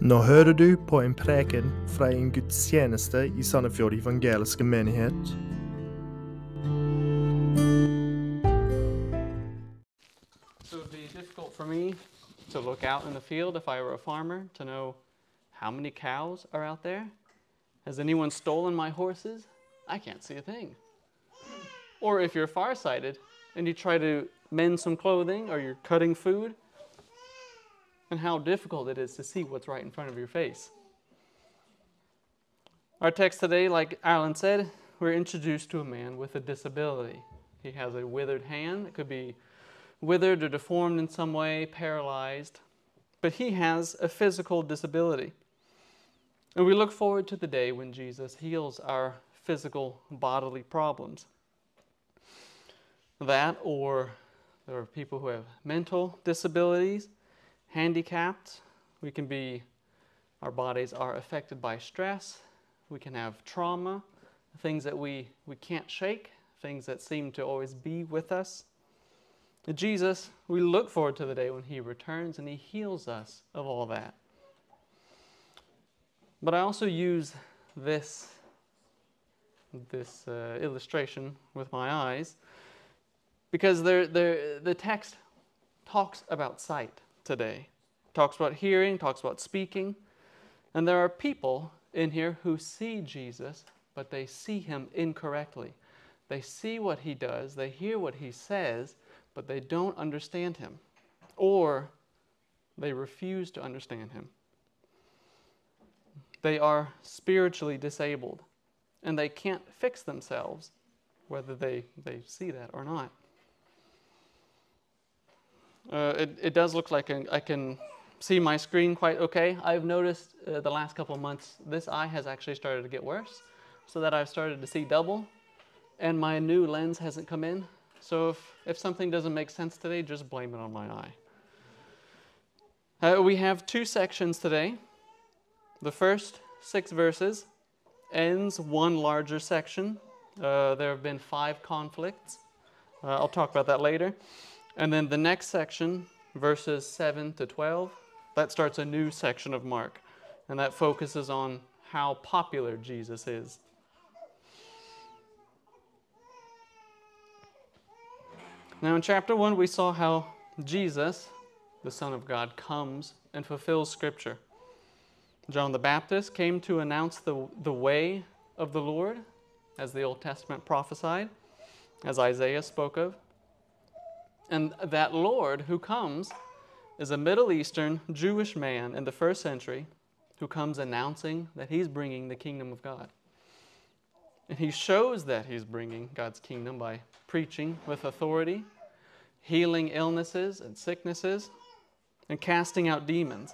Nå hører du på en preken fra en gudstjeneste i Sandefjord evangeliske menighet. So it would be difficult for me to look out in the field if I were a farmer to know how many cows are out there. Has anyone stolen my horses? I can't see a thing. Or if you're farsighted and you try to mend some clothing or you're cutting food, and how difficult it is to see what's right in front of your face. Our text today, like Alan said, we're introduced to a man with a disability. He has a withered hand. It could be withered or deformed in some way, paralyzed, but he has a physical disability. And we look forward to the day when Jesus heals our physical bodily problems. That, or there are people who have mental disabilities, handicapped. We can be, our bodies are affected by stress. We can have trauma, things that we, we can't shake, things that seem to always be with us. Jesus, we look forward to the day when He returns and He heals us of all that. But I also use this, this uh, illustration with my eyes because they're, they're, the text talks about sight today, talks about hearing, talks about speaking. And there are people in here who see Jesus, but they see Him incorrectly. They see what He does, they hear what He says, but they don't understand Him. Or they refuse to understand Him. They are spiritually disabled and they can't fix themselves, whether they, they see that or not. Uh, it, it does look like I can see my screen quite okay. I've noticed uh, the last couple months this eye has actually started to get worse, so that I've started to see double, and my new lens hasn't come in. So if, if something doesn't make sense today, just blame it on my eye. Uh, we have two sections today. The first six verses ends one larger section. Uh, there have been five conflicts. Uh, I'll talk about that later. And then the next section, verses 7 to 12, that starts a new section of Mark. And that focuses on how popular Jesus is. Now, in chapter 1, we saw how Jesus, the Son of God, comes and fulfills Scripture. John the Baptist came to announce the, the way of the Lord, as the Old Testament prophesied, as Isaiah spoke of. And that Lord who comes is a Middle Eastern Jewish man in the first century who comes announcing that he's bringing the kingdom of God. And he shows that he's bringing God's kingdom by preaching with authority, healing illnesses and sicknesses, and casting out demons.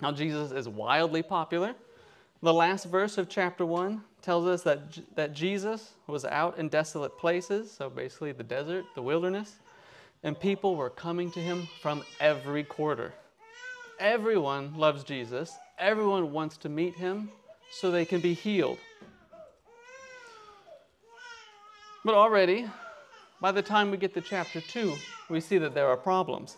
Now, Jesus is wildly popular. The last verse of chapter 1 tells us that, that Jesus was out in desolate places, so basically the desert, the wilderness, and people were coming to him from every quarter. Everyone loves Jesus, everyone wants to meet him so they can be healed. But already, by the time we get to chapter 2, we see that there are problems.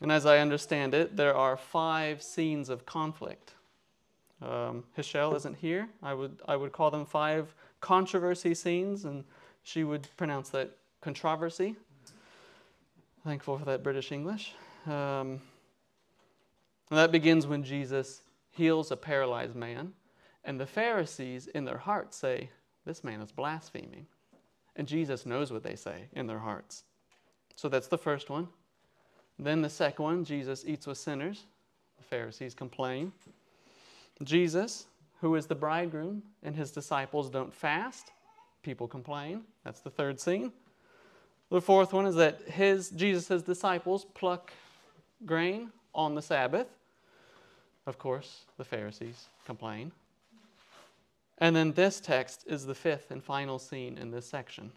And as I understand it, there are five scenes of conflict. Um, Hichelle isn't here. I would, I would call them five controversy scenes, and she would pronounce that controversy. Thankful for that British English. Um, and that begins when Jesus heals a paralyzed man, and the Pharisees in their hearts say, This man is blaspheming. And Jesus knows what they say in their hearts. So that's the first one. Then the second one, Jesus eats with sinners. The Pharisees complain. Jesus, who is the bridegroom, and his disciples don't fast. People complain. That's the third scene. The fourth one is that his Jesus' disciples pluck grain on the Sabbath. Of course, the Pharisees complain. And then this text is the fifth and final scene in this section.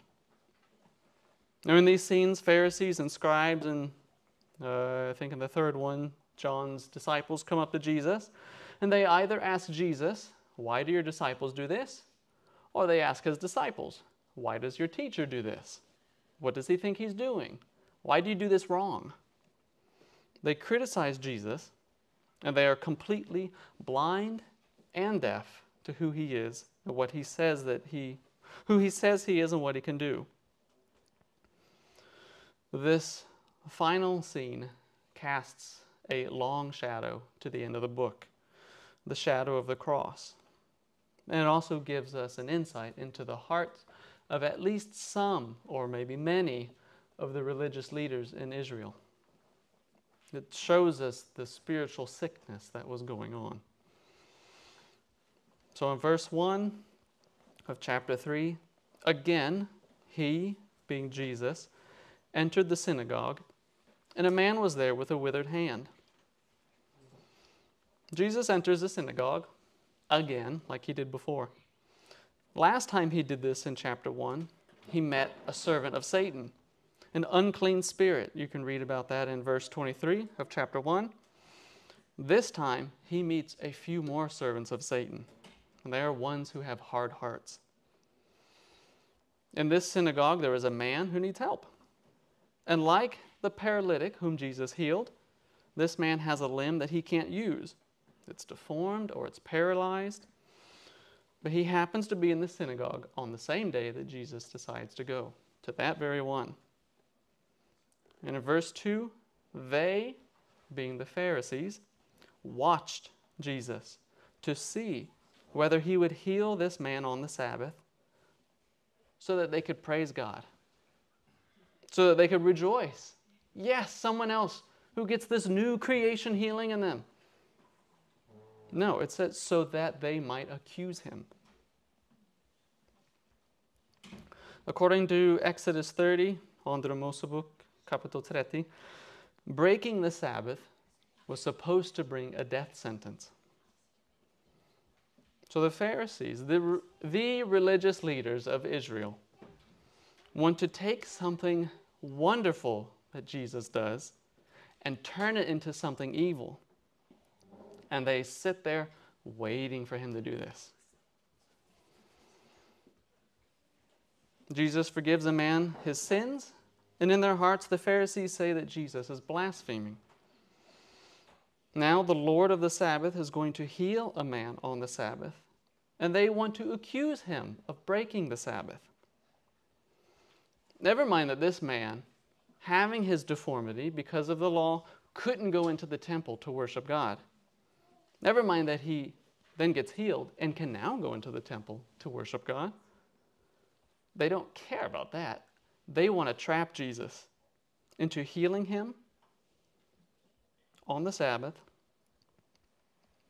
Now, in these scenes, Pharisees and scribes, and uh, I think in the third one, John's disciples come up to Jesus and they either ask Jesus, Why do your disciples do this? Or they ask his disciples, Why does your teacher do this? What does he think he's doing? Why do you do this wrong? They criticize Jesus And they are completely blind and deaf to who he is and what he says that he who he says he is and what he can do. This final scene casts a long shadow to the end of the book, the shadow of the cross. And it also gives us an insight into the hearts of at least some, or maybe many, of the religious leaders in Israel. It shows us the spiritual sickness that was going on. So in verse 1 of chapter 3, again, he, being Jesus, entered the synagogue, and a man was there with a withered hand. Jesus enters the synagogue again, like he did before. Last time he did this in chapter 1, he met a servant of Satan, an unclean spirit. You can read about that in verse 23 of chapter 1. This time, he meets a few more servants of Satan, and they are ones who have hard hearts. In this synagogue, there is a man who needs help. And like the paralytic whom Jesus healed, this man has a limb that he can't use. It's deformed or it's paralyzed. But he happens to be in the synagogue on the same day that Jesus decides to go to that very one. And in verse 2, they, being the Pharisees, watched Jesus to see whether he would heal this man on the Sabbath so that they could praise God, so that they could rejoice. Yes, someone else who gets this new creation healing in them. No, it says so that they might accuse him. According to Exodus 30, Andra Mosebok, Kapitel 30, breaking the Sabbath was supposed to bring a death sentence. So the Pharisees, the, the religious leaders of Israel, want to take something wonderful that Jesus does and turn it into something evil. And they sit there waiting for him to do this. Jesus forgives a man his sins, and in their hearts, the Pharisees say that Jesus is blaspheming. Now, the Lord of the Sabbath is going to heal a man on the Sabbath, and they want to accuse him of breaking the Sabbath. Never mind that this man, having his deformity because of the law, couldn't go into the temple to worship God. Never mind that he then gets healed and can now go into the temple to worship God. They don't care about that. They want to trap Jesus into healing him on the Sabbath.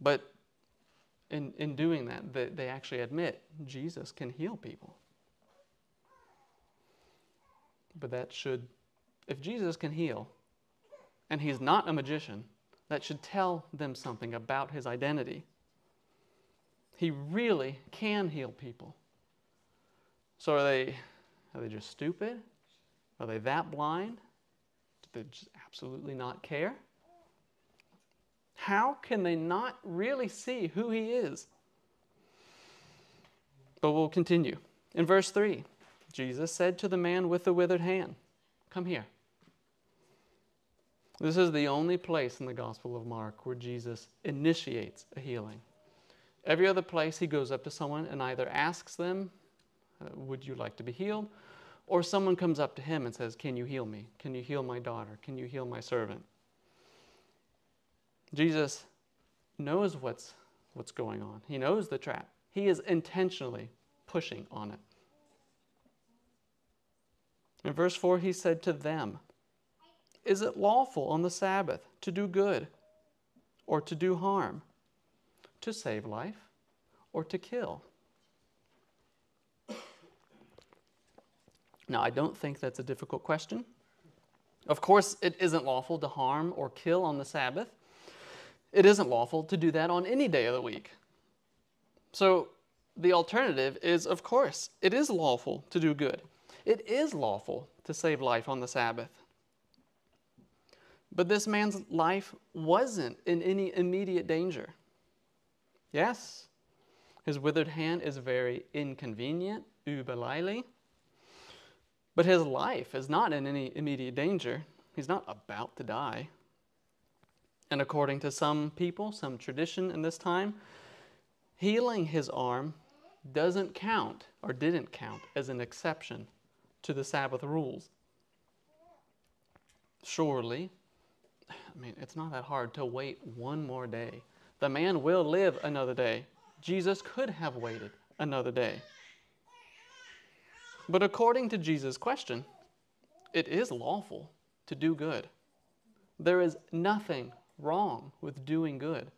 But in, in doing that, they, they actually admit Jesus can heal people. But that should, if Jesus can heal, and he's not a magician, that should tell them something about his identity. He really can heal people. So are they, are they just stupid? Are they that blind? Do they just absolutely not care? How can they not really see who he is? But we'll continue. In verse 3, Jesus said to the man with the withered hand, Come here. This is the only place in the Gospel of Mark where Jesus initiates a healing. Every other place, he goes up to someone and either asks them, uh, Would you like to be healed? Or someone comes up to him and says, Can you heal me? Can you heal my daughter? Can you heal my servant? Jesus knows what's, what's going on, he knows the trap. He is intentionally pushing on it. In verse 4, he said to them, Is it lawful on the Sabbath to do good or to do harm, to save life or to kill? Now, I don't think that's a difficult question. Of course, it isn't lawful to harm or kill on the Sabbath. It isn't lawful to do that on any day of the week. So, the alternative is, of course, it is lawful to do good. It is lawful to save life on the Sabbath. But this man's life wasn't in any immediate danger. Yes, his withered hand is very inconvenient, überleilich, but his life is not in any immediate danger. He's not about to die. And according to some people, some tradition in this time, healing his arm doesn't count or didn't count as an exception to the Sabbath rules. Surely, I mean, it's not that hard to wait one more day. The man will live another day. Jesus could have waited another day. But according to Jesus' question, it is lawful to do good. There is nothing wrong with doing good.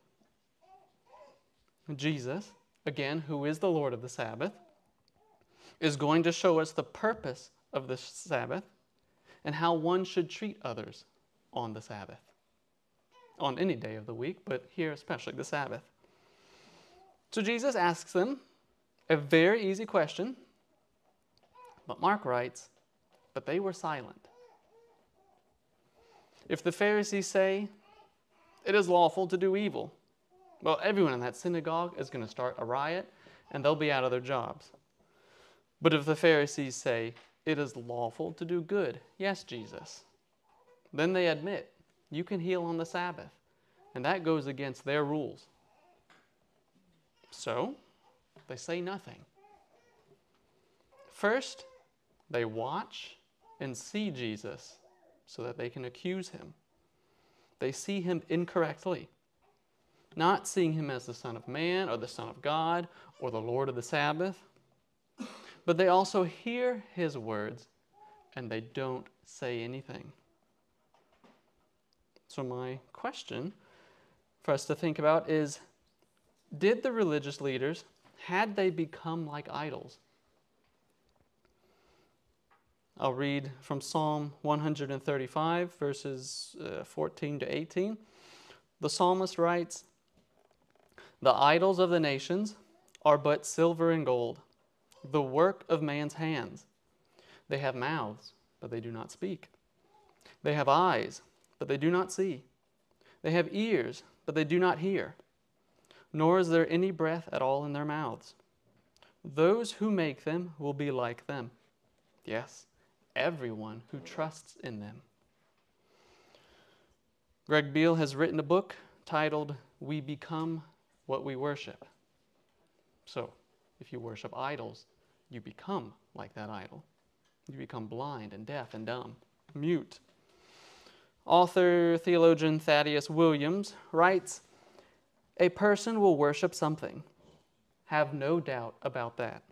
Jesus, again, who is the Lord of the Sabbath, is going to show us the purpose of the Sabbath and how one should treat others on the Sabbath. On any day of the week, but here especially the Sabbath. So Jesus asks them a very easy question, but Mark writes, but they were silent. If the Pharisees say, it is lawful to do evil, well, everyone in that synagogue is going to start a riot and they'll be out of their jobs. But if the Pharisees say, it is lawful to do good, yes, Jesus, then they admit you can heal on the Sabbath, and that goes against their rules. So, they say nothing. First, they watch and see Jesus so that they can accuse him. They see him incorrectly, not seeing him as the Son of Man or the Son of God or the Lord of the Sabbath, but they also hear his words and they don't say anything. So, my question for us to think about is Did the religious leaders, had they become like idols? I'll read from Psalm 135, verses uh, 14 to 18. The psalmist writes The idols of the nations are but silver and gold, the work of man's hands. They have mouths, but they do not speak. They have eyes, but they do not see. They have ears, but they do not hear. Nor is there any breath at all in their mouths. Those who make them will be like them. Yes everyone who trusts in them. Greg Beale has written a book titled We Become What We Worship. So, if you worship idols, you become like that idol. You become blind and deaf and dumb, mute. Author, theologian Thaddeus Williams writes A person will worship something. Have no doubt about that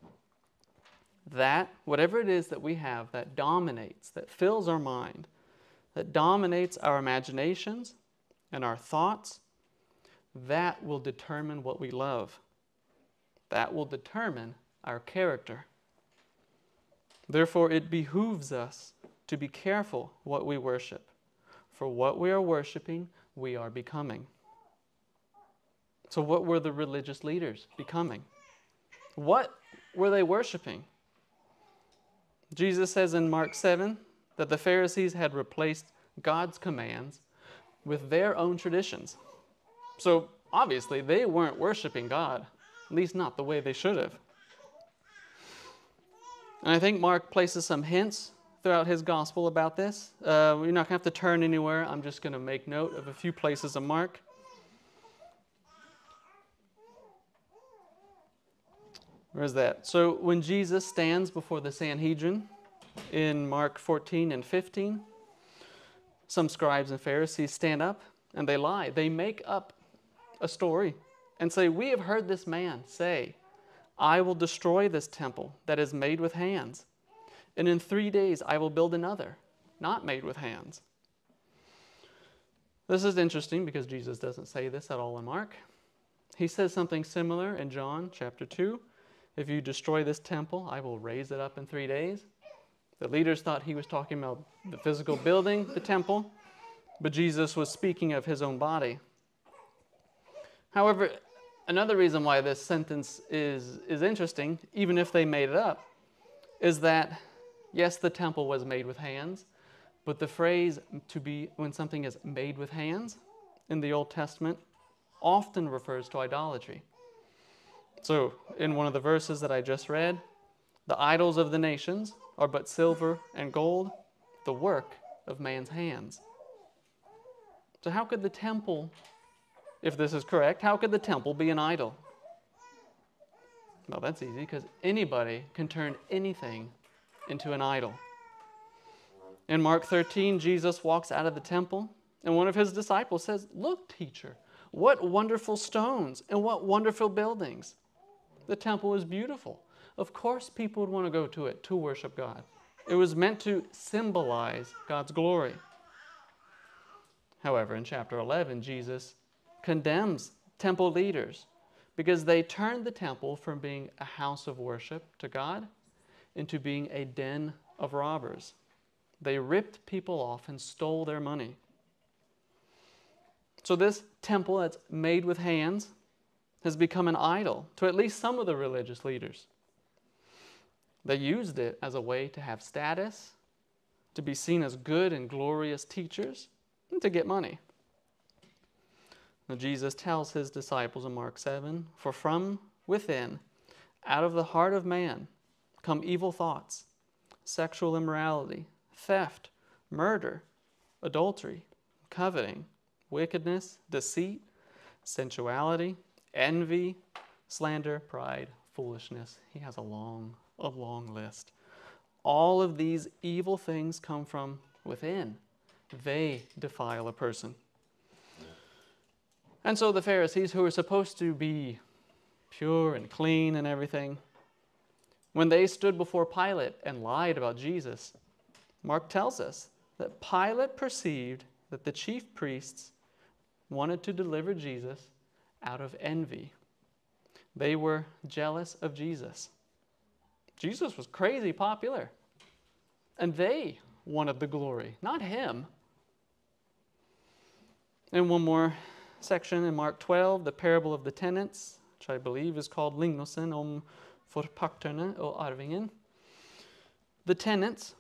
that, whatever it is that we have that dominates, that fills our mind, that dominates our imaginations and our thoughts, that will determine what we love. That will determine our character. Therefore, it behooves us to be careful what we worship. For what we are worshiping, we are becoming. So, what were the religious leaders becoming? What were they worshiping? Jesus says in Mark 7 that the Pharisees had replaced God's commands with their own traditions. So obviously, they weren't worshiping God, at least not the way they should have. And I think Mark places some hints throughout his gospel about this. Uh, you're not going to have to turn anywhere. I'm just going to make note of a few places of Mark. Where's that? So when Jesus stands before the Sanhedrin in Mark 14 and 15, some scribes and Pharisees stand up and they lie. They make up a story and say, We have heard this man say, I will destroy this temple that is made with hands, and in three days I will build another, not made with hands. This is interesting because Jesus doesn't say this at all in Mark. He says something similar in John chapter 2 if you destroy this temple, I will raise it up in three days. The leaders thought he was talking about the physical building, the temple, but Jesus was speaking of his own body. However, another reason why this sentence is, is interesting, even if they made it up, is that yes, the temple was made with hands, but the phrase to be when something is made with hands in the Old Testament often refers to idolatry. So, in one of the verses that I just read, the idols of the nations are but silver and gold, the work of man's hands. So, how could the temple, if this is correct, how could the temple be an idol? Well, that's easy because anybody can turn anything into an idol. In Mark 13, Jesus walks out of the temple, and one of his disciples says, Look, teacher, what wonderful stones and what wonderful buildings. The temple is beautiful. Of course, people would want to go to it to worship God. It was meant to symbolize God's glory. However, in chapter 11, Jesus condemns temple leaders because they turned the temple from being a house of worship to God into being a den of robbers. They ripped people off and stole their money. So, this temple that's made with hands has become an idol to at least some of the religious leaders. They used it as a way to have status, to be seen as good and glorious teachers, and to get money. Now, Jesus tells his disciples in Mark 7 For from within, out of the heart of man, come evil thoughts, sexual immorality, theft, murder, adultery, coveting, wickedness, deceit, sensuality, envy, slander, pride, foolishness. He has a long, a long list. All of these evil things come from within. They defile a person. And so the Pharisees, who are supposed to be pure and clean and everything, when they stood before Pilate and lied about Jesus, Mark tells us that Pilate perceived that the chief priests wanted to deliver Jesus out of envy. They were jealous of Jesus. Jesus was crazy popular, and they wanted the glory, not him. And one more section in Mark 12, the parable of the tenants, which I believe is called Lignelsen om forpakterne og arvingen. The tenants,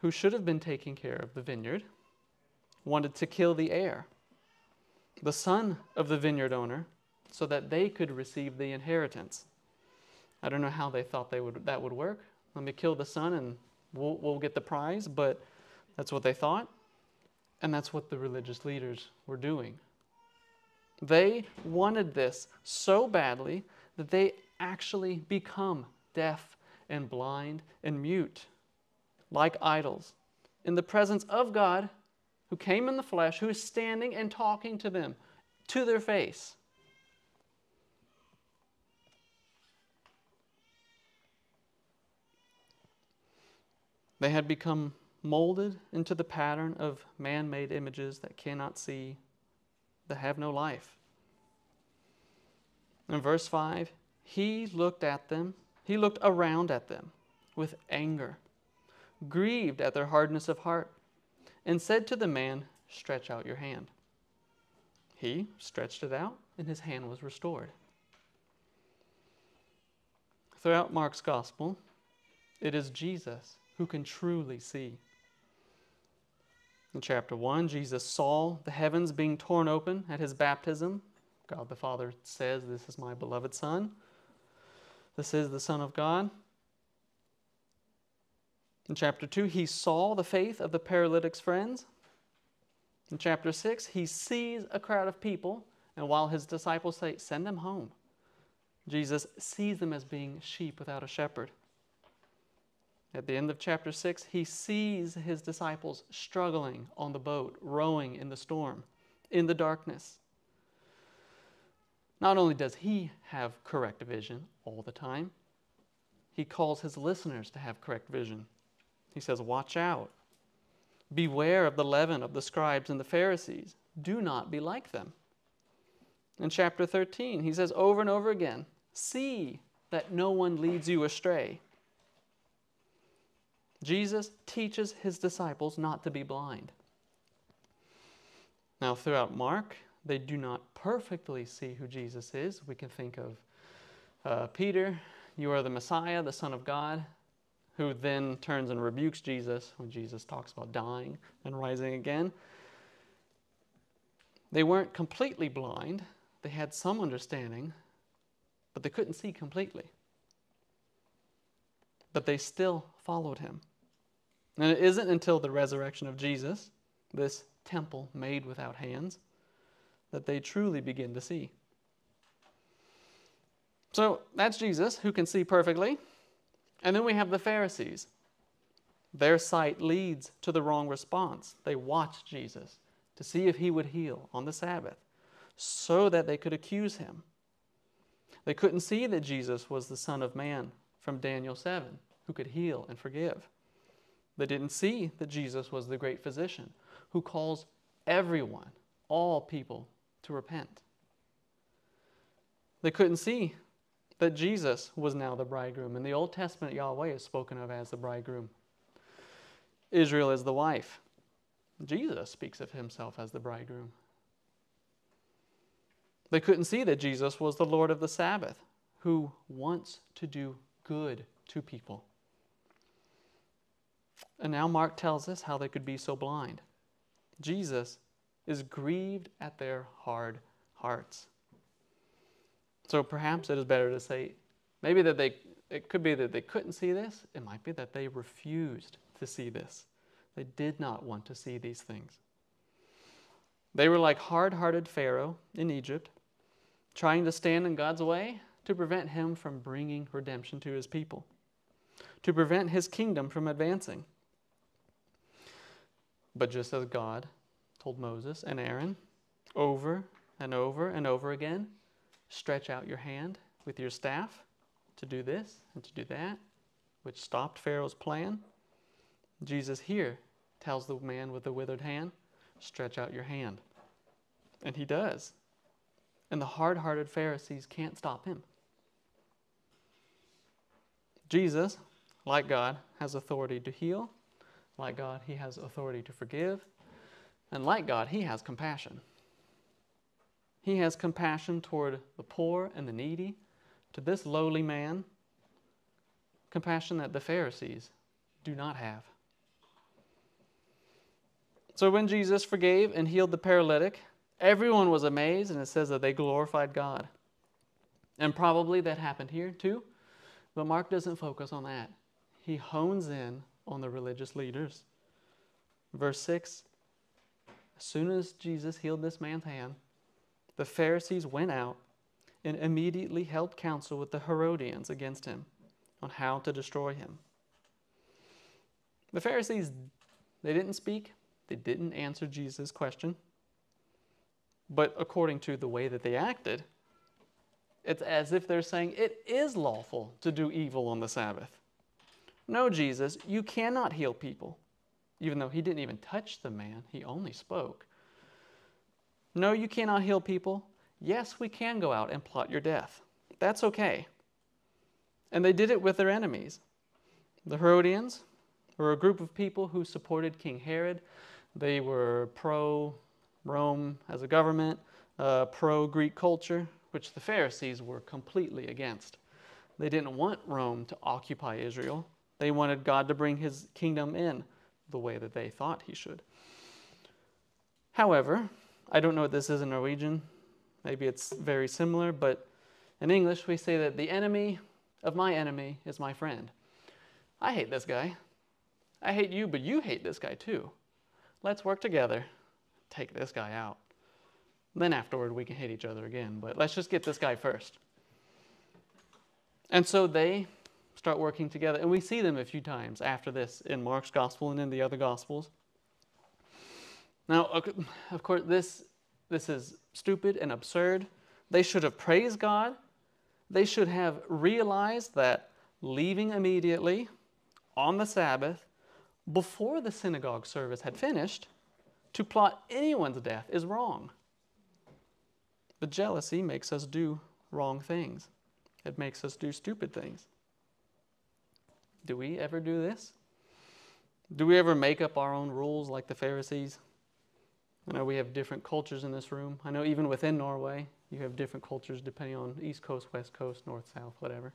who should have been taking care of the vineyard, wanted to kill the heir the son of the vineyard owner so that they could receive the inheritance. I don't know how they thought they would, that would work. Let me kill the son and we'll, we'll get the prize, but that's what they thought. And that's what the religious leaders were doing. They wanted this so badly that they actually become deaf and blind and mute, like idols, in the presence of God who came in the flesh, who is standing and talking to them to their face. They had become molded into the pattern of man made images that cannot see, that have no life. In verse 5, he looked at them, he looked around at them with anger, grieved at their hardness of heart and said to the man, Stretch out your hand. He stretched it out, and his hand was restored. Throughout Mark's gospel, it is Jesus who can truly see. In chapter 1, Jesus saw the heavens being torn open at his baptism. God the Father says, This is my beloved Son. This is the Son of God. In chapter 2, he saw the faith of the paralytic's friends. In chapter 6, he sees a crowd of people, and while his disciples say, Send them home, Jesus sees them as being sheep without a shepherd. At the end of chapter 6, he sees his disciples struggling on the boat, rowing in the storm, in the darkness. Not only does he have correct vision all the time, he calls his listeners to have correct vision. He says, Watch out. Beware of the leaven of the scribes and the Pharisees. Do not be like them. In chapter 13, he says over and over again, See that no one leads you astray. Jesus teaches his disciples not to be blind. Now, throughout Mark, they do not perfectly see who Jesus is. We can think of uh, Peter, you are the Messiah, the Son of God who then turns and rebukes Jesus when Jesus talks about dying and rising again. They weren't completely blind, they had some understanding, but they couldn't see completely. But they still followed him. And it isn't until the resurrection of Jesus this temple made without hands, that they truly begin to see. So that's Jesus, who can see perfectly. And then we have the Pharisees. Their sight leads to the wrong response. They watch Jesus to see if he would heal on the Sabbath so that they could accuse him. They couldn't see that Jesus was the Son of Man from Daniel 7, who could heal and forgive. They didn't see that Jesus was the great physician who calls everyone, all people, to repent. They couldn't see that Jesus was now the bridegroom. In the Old Testament, Yahweh is spoken of as the bridegroom, Israel is the wife. Jesus speaks of himself as the bridegroom. They couldn't see that Jesus was the Lord of the Sabbath, who wants to do good to people. And now Mark tells us how they could be so blind. Jesus is grieved at their hard hearts. So perhaps it is better to say, maybe that they, it could be that they couldn't see this. It might be that they refused to see this. They did not want to see these things. They were like hard hearted Pharaoh in Egypt, trying to stand in God's way to prevent him from bringing redemption to his people, to prevent his kingdom from advancing. But just as God told Moses and Aaron over and over and over again, stretch out your hand with your staff to do this and to do that, which stopped Pharaoh's plan. Jesus here tells the man with the withered hand, stretch out your hand. And he does. And the hard hearted Pharisees can't stop him. Jesus, like God, has authority to heal. Like God, he has authority to forgive. And like God, he has compassion. He has compassion toward the poor and the needy, to this lowly man, compassion that the Pharisees do not have. So when Jesus forgave and healed the paralytic, everyone was amazed, and it says that they glorified God. And probably that happened here too, but Mark doesn't focus on that. He hones in on the religious leaders. Verse 6 As soon as Jesus healed this man's hand, the Pharisees went out and immediately held counsel with the Herodians against him on how to destroy him. The Pharisees, they didn't speak, they didn't answer Jesus' question. But according to the way that they acted, it's as if they're saying it is lawful to do evil on the Sabbath. No, Jesus, you cannot heal people. Even though he didn't even touch the man, he only spoke. No, you cannot heal people. Yes, we can go out and plot your death. That's okay. And they did it with their enemies. The Herodians were a group of people who supported King Herod. They were pro Rome as a government, uh, pro Greek culture, which the Pharisees were completely against. They didn't want Rome to occupy Israel. They wanted God to bring his kingdom in the way that they thought he should. However, I don't know what this is in Norwegian. Maybe it's very similar, but in English we say that the enemy of my enemy is my friend. I hate this guy. I hate you, but you hate this guy too. Let's work together, take this guy out. Then afterward we can hate each other again, but let's just get this guy first. And so they start working together, and we see them a few times after this in Mark's gospel and in the other gospels. Now, of course, this, this is stupid and absurd. They should have praised God. They should have realized that leaving immediately on the Sabbath before the synagogue service had finished to plot anyone's death is wrong. But jealousy makes us do wrong things, it makes us do stupid things. Do we ever do this? Do we ever make up our own rules like the Pharisees? I know we have different cultures in this room. I know even within Norway, you have different cultures depending on East Coast, West Coast, North, South, whatever.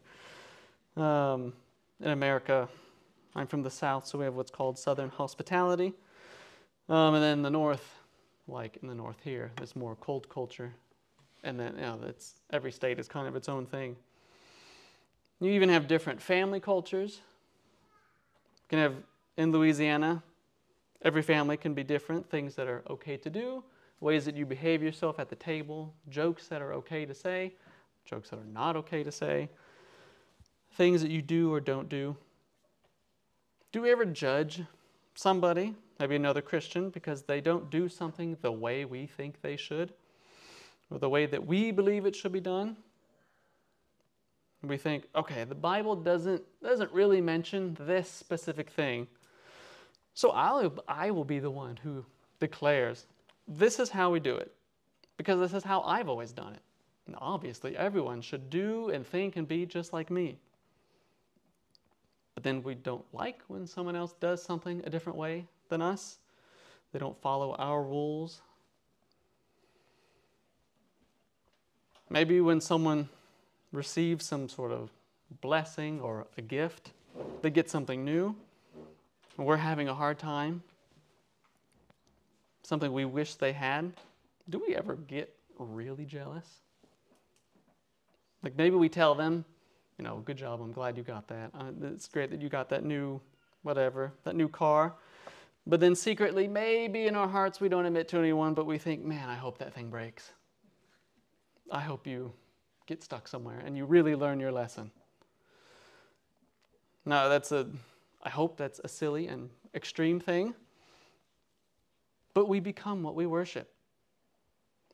Um, in America, I'm from the South, so we have what's called Southern hospitality. Um, and then the North, like in the North here, there's more cold culture. And then, you know, that's, every state is kind of its own thing. You even have different family cultures. Can have in Louisiana, Every family can be different, things that are okay to do, ways that you behave yourself at the table, jokes that are okay to say, jokes that are not okay to say, things that you do or don't do. Do we ever judge somebody, maybe another Christian, because they don't do something the way we think they should, or the way that we believe it should be done? We think, okay, the Bible doesn't, doesn't really mention this specific thing. So I'll, I will be the one who declares, this is how we do it, because this is how I've always done it. And obviously, everyone should do and think and be just like me. But then we don't like when someone else does something a different way than us. They don't follow our rules. Maybe when someone receives some sort of blessing or a gift, they get something new, and we're having a hard time, something we wish they had. Do we ever get really jealous? Like maybe we tell them, you know, good job, I'm glad you got that. Uh, it's great that you got that new, whatever, that new car. But then secretly, maybe in our hearts, we don't admit to anyone, but we think, man, I hope that thing breaks. I hope you get stuck somewhere and you really learn your lesson. Now, that's a, I hope that's a silly and extreme thing, but we become what we worship.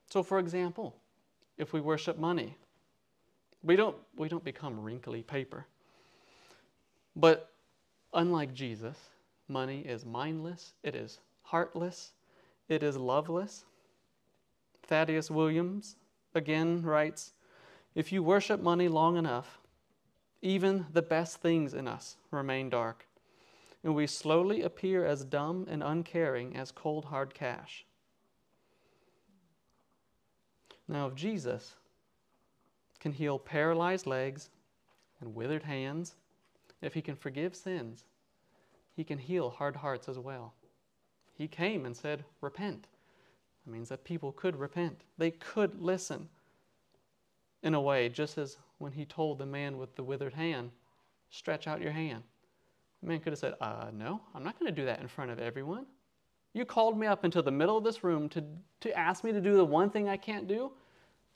So, for example, if we worship money, we don't, we don't become wrinkly paper. But unlike Jesus, money is mindless, it is heartless, it is loveless. Thaddeus Williams again writes If you worship money long enough, even the best things in us remain dark, and we slowly appear as dumb and uncaring as cold hard cash. Now, if Jesus can heal paralyzed legs and withered hands, if he can forgive sins, he can heal hard hearts as well. He came and said, Repent. That means that people could repent. They could listen in a way, just as when he told the man with the withered hand, Stretch out your hand. The man could have said, uh, No, I'm not going to do that in front of everyone. You called me up into the middle of this room to, to ask me to do the one thing I can't do?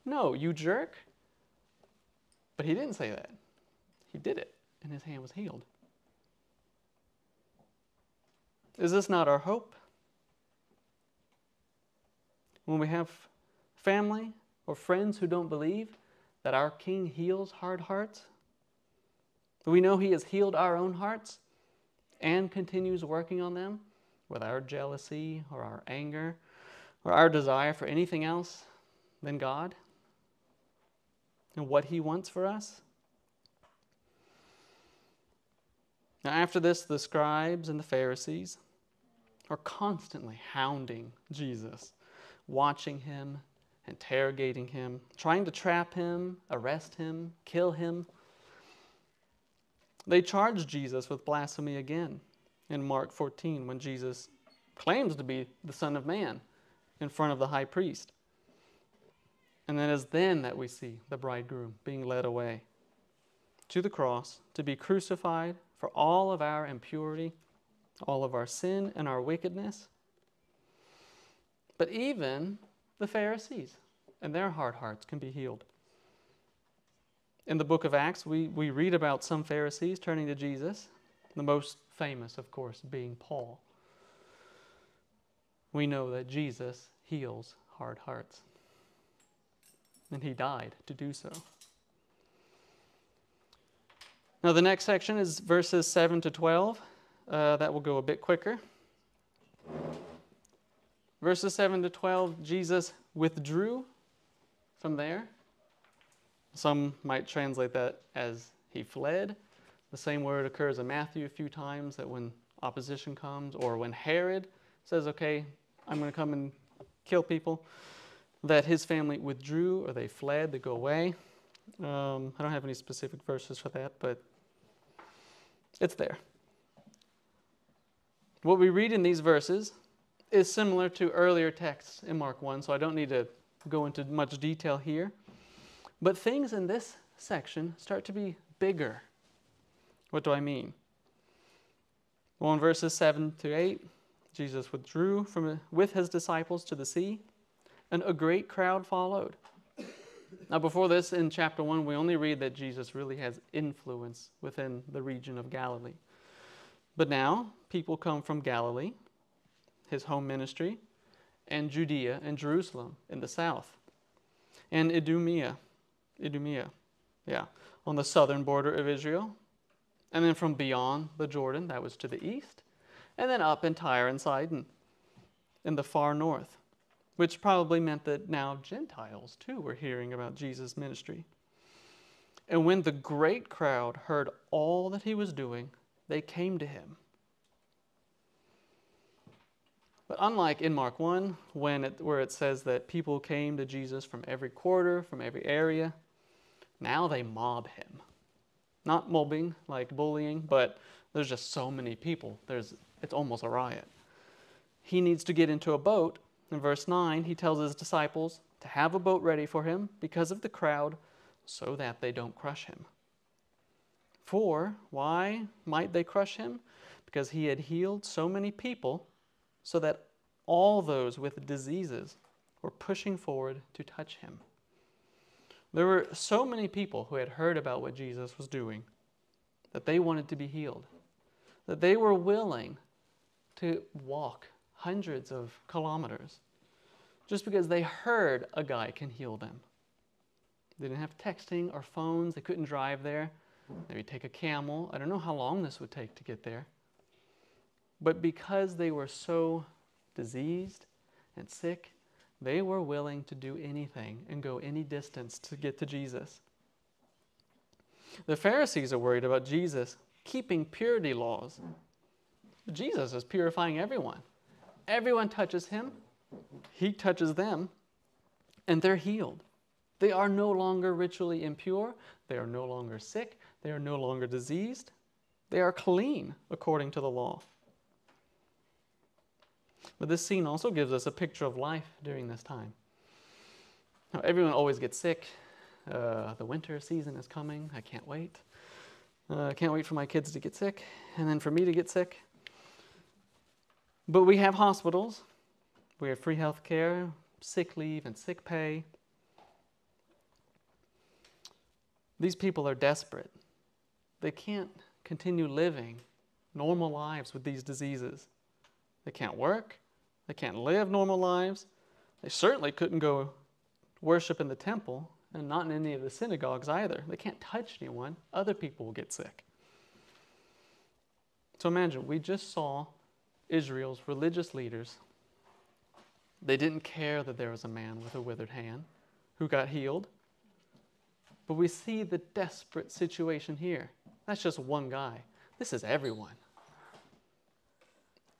No, you jerk. But he didn't say that. He did it, and his hand was healed. Is this not our hope? When we have family or friends who don't believe that our King heals hard hearts, we know He has healed our own hearts and continues working on them with our jealousy or our anger or our desire for anything else than God and what He wants for us. Now, after this, the scribes and the Pharisees are constantly hounding Jesus, watching him, interrogating him, trying to trap him, arrest him, kill him. They charge Jesus with blasphemy again in Mark 14 when Jesus claims to be the Son of Man in front of the high priest. And then it's then that we see the bridegroom being led away to the cross to be crucified for all of our impurity, all of our sin and our wickedness. But even the Pharisees and their hard hearts can be healed. In the book of Acts, we, we read about some Pharisees turning to Jesus, the most famous, of course, being Paul. We know that Jesus heals hard hearts, and he died to do so. Now, the next section is verses 7 to 12. Uh, that will go a bit quicker. Verses 7 to 12, Jesus withdrew from there. Some might translate that as he fled. The same word occurs in Matthew a few times that when opposition comes, or when Herod says, Okay, I'm going to come and kill people, that his family withdrew or they fled, they go away. Um, I don't have any specific verses for that, but it's there. What we read in these verses is similar to earlier texts in Mark 1, so I don't need to go into much detail here. But things in this section start to be bigger. What do I mean? Well, in verses 7 to 8, Jesus withdrew from, with his disciples to the sea, and a great crowd followed. Now, before this, in chapter 1, we only read that Jesus really has influence within the region of Galilee. But now, people come from Galilee, his home ministry, and Judea and Jerusalem in the south, and Idumea, Idumea, yeah, on the southern border of Israel, and then from beyond the Jordan, that was to the east, and then up in Tyre and Sidon in the far north, which probably meant that now Gentiles too were hearing about Jesus' ministry. And when the great crowd heard all that he was doing, they came to him. But unlike in Mark 1, when it, where it says that people came to Jesus from every quarter, from every area, now they mob him. Not mobbing like bullying, but there's just so many people. There's, it's almost a riot. He needs to get into a boat. In verse 9, he tells his disciples to have a boat ready for him because of the crowd so that they don't crush him. For why might they crush him? Because he had healed so many people so that all those with diseases were pushing forward to touch him. There were so many people who had heard about what Jesus was doing that they wanted to be healed, that they were willing to walk hundreds of kilometers just because they heard a guy can heal them. They didn't have texting or phones, they couldn't drive there. Maybe take a camel. I don't know how long this would take to get there. But because they were so diseased and sick, they were willing to do anything and go any distance to get to Jesus. The Pharisees are worried about Jesus keeping purity laws. Jesus is purifying everyone. Everyone touches him, he touches them, and they're healed. They are no longer ritually impure, they are no longer sick, they are no longer diseased, they are clean according to the law. But this scene also gives us a picture of life during this time. Now, everyone always gets sick. Uh, the winter season is coming. I can't wait. Uh, I can't wait for my kids to get sick and then for me to get sick. But we have hospitals, we have free health care, sick leave, and sick pay. These people are desperate. They can't continue living normal lives with these diseases. They can't work. They can't live normal lives. They certainly couldn't go worship in the temple and not in any of the synagogues either. They can't touch anyone. Other people will get sick. So imagine, we just saw Israel's religious leaders. They didn't care that there was a man with a withered hand who got healed. But we see the desperate situation here. That's just one guy. This is everyone.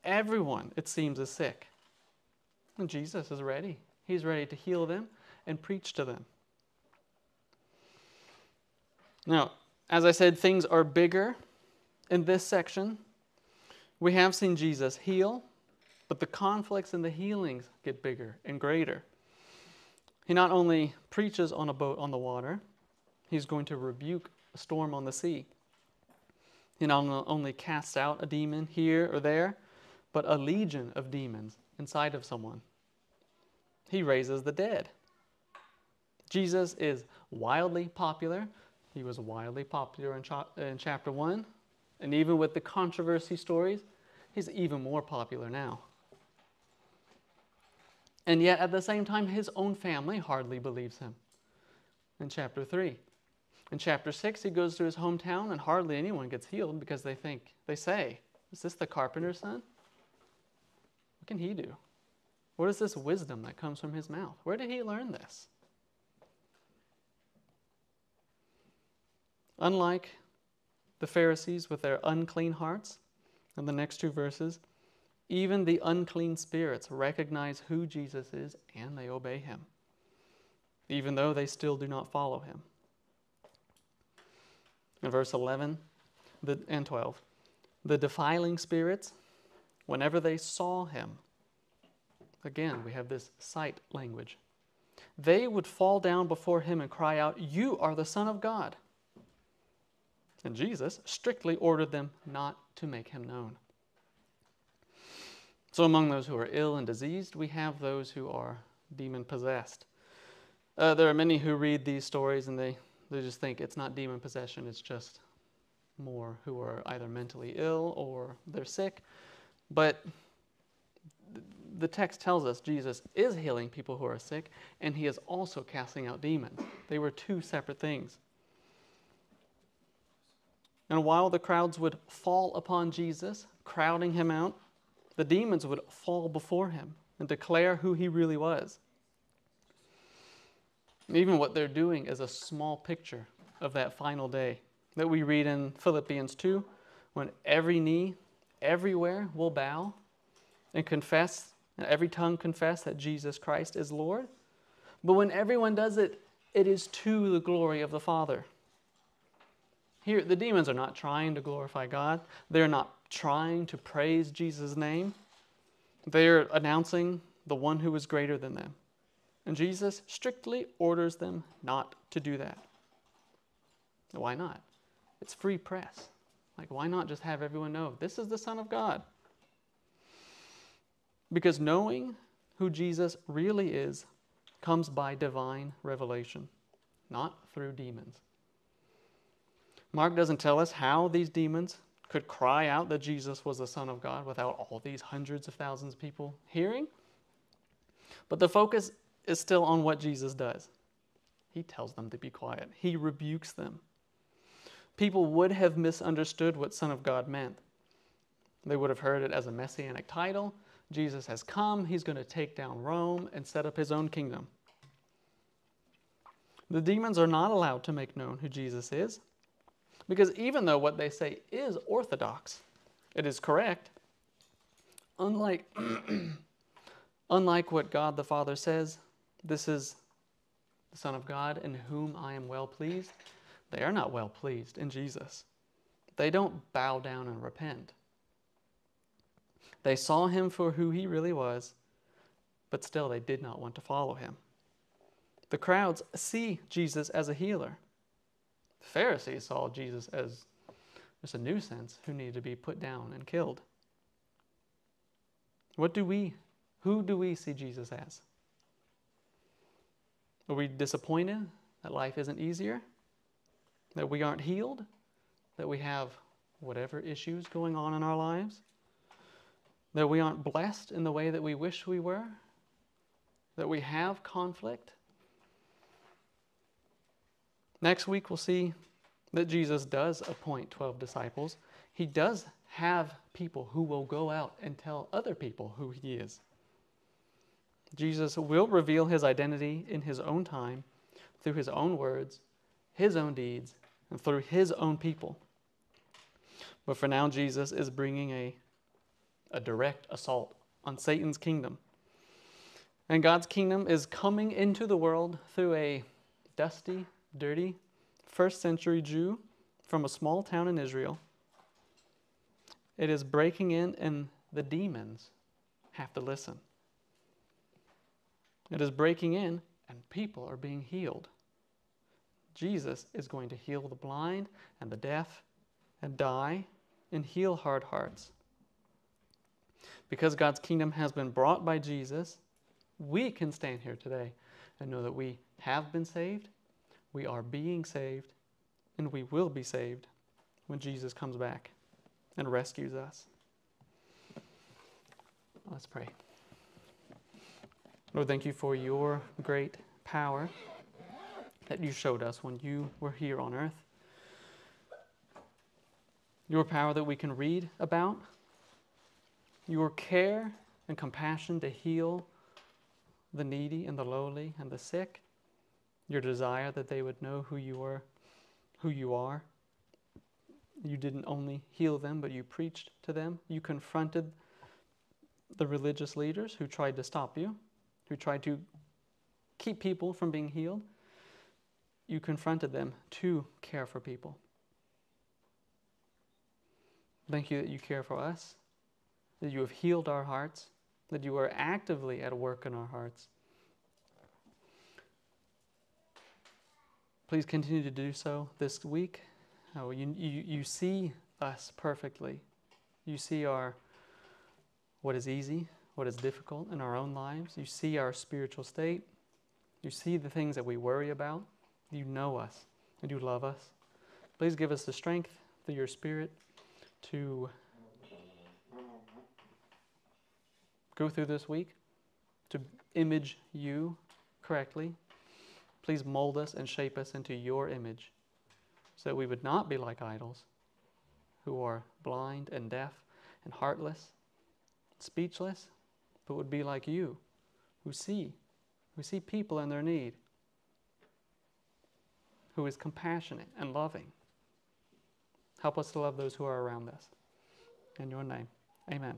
Everyone, it seems, is sick. And Jesus is ready. He's ready to heal them and preach to them. Now, as I said, things are bigger in this section. We have seen Jesus heal, but the conflicts and the healings get bigger and greater. He not only preaches on a boat on the water, he's going to rebuke a storm on the sea. He not only casts out a demon here or there, but a legion of demons inside of someone. He raises the dead. Jesus is wildly popular. He was wildly popular in, cha- in chapter 1. And even with the controversy stories, he's even more popular now. And yet, at the same time, his own family hardly believes him. In chapter 3. In chapter 6, he goes to his hometown, and hardly anyone gets healed because they think, they say, Is this the carpenter's son? What can he do? What is this wisdom that comes from his mouth? Where did he learn this? Unlike the Pharisees with their unclean hearts, in the next two verses, even the unclean spirits recognize who Jesus is and they obey him, even though they still do not follow him. In verse 11 and 12, the defiling spirits, whenever they saw him, Again, we have this sight language. They would fall down before him and cry out, You are the Son of God. And Jesus strictly ordered them not to make him known. So, among those who are ill and diseased, we have those who are demon possessed. Uh, there are many who read these stories and they, they just think it's not demon possession, it's just more who are either mentally ill or they're sick. But the text tells us Jesus is healing people who are sick and he is also casting out demons. They were two separate things. And while the crowds would fall upon Jesus, crowding him out, the demons would fall before him and declare who he really was. Even what they're doing is a small picture of that final day that we read in Philippians 2 when every knee, everywhere will bow and confess, and every tongue confess that Jesus Christ is Lord. But when everyone does it, it is to the glory of the Father. Here, the demons are not trying to glorify God. They're not trying to praise Jesus' name. They're announcing the one who is greater than them. And Jesus strictly orders them not to do that. Why not? It's free press. Like, why not just have everyone know this is the Son of God? Because knowing who Jesus really is comes by divine revelation, not through demons. Mark doesn't tell us how these demons could cry out that Jesus was the Son of God without all these hundreds of thousands of people hearing. But the focus is still on what Jesus does. He tells them to be quiet, he rebukes them. People would have misunderstood what Son of God meant. They would have heard it as a messianic title. Jesus has come, he's going to take down Rome and set up his own kingdom. The demons are not allowed to make known who Jesus is. Because even though what they say is orthodox, it is correct, unlike, unlike what God the Father says, this is the Son of God in whom I am well pleased, they are not well pleased in Jesus. They don't bow down and repent. They saw him for who he really was, but still they did not want to follow him. The crowds see Jesus as a healer. The Pharisees saw Jesus as just a nuisance who needed to be put down and killed. What do we, who do we see Jesus as? Are we disappointed that life isn't easier? That we aren't healed? That we have whatever issues going on in our lives? That we aren't blessed in the way that we wish we were? That we have conflict? Next week, we'll see that Jesus does appoint 12 disciples. He does have people who will go out and tell other people who he is. Jesus will reveal his identity in his own time, through his own words, his own deeds, and through his own people. But for now, Jesus is bringing a, a direct assault on Satan's kingdom. And God's kingdom is coming into the world through a dusty, dirty, first century Jew from a small town in Israel. It is breaking in, and the demons have to listen. It is breaking in, and people are being healed. Jesus is going to heal the blind and the deaf and die and heal hard hearts. Because God's kingdom has been brought by Jesus, we can stand here today and know that we have been saved we are being saved, and we will be saved when Jesus comes back and rescues us. Let's pray. Lord, thank you for your great power that you showed us when you were here on earth. Your power that we can read about, your care and compassion to heal the needy and the lowly and the sick your desire that they would know who you were, who you are. You didn't only heal them, but you preached to them. You confronted the religious leaders who tried to stop you, who tried to keep people from being healed. You confronted them to care for people. Thank you that you care for us, that you have healed our hearts, that you are actively at work in our hearts. Please continue to do so this week. Oh, you, you, you see us perfectly. You see our what is easy, what is difficult in our own lives. You see our spiritual state. You see the things that we worry about. You know us and you love us. Please give us the strength through your Spirit to go through this week, to image you correctly. Please mold us and shape us into your image so that we would not be like idols who are blind and deaf and heartless, speechless, but would be like you who see, who see people in their need, who is compassionate and loving. Help us to love those who are around us. In your name, amen.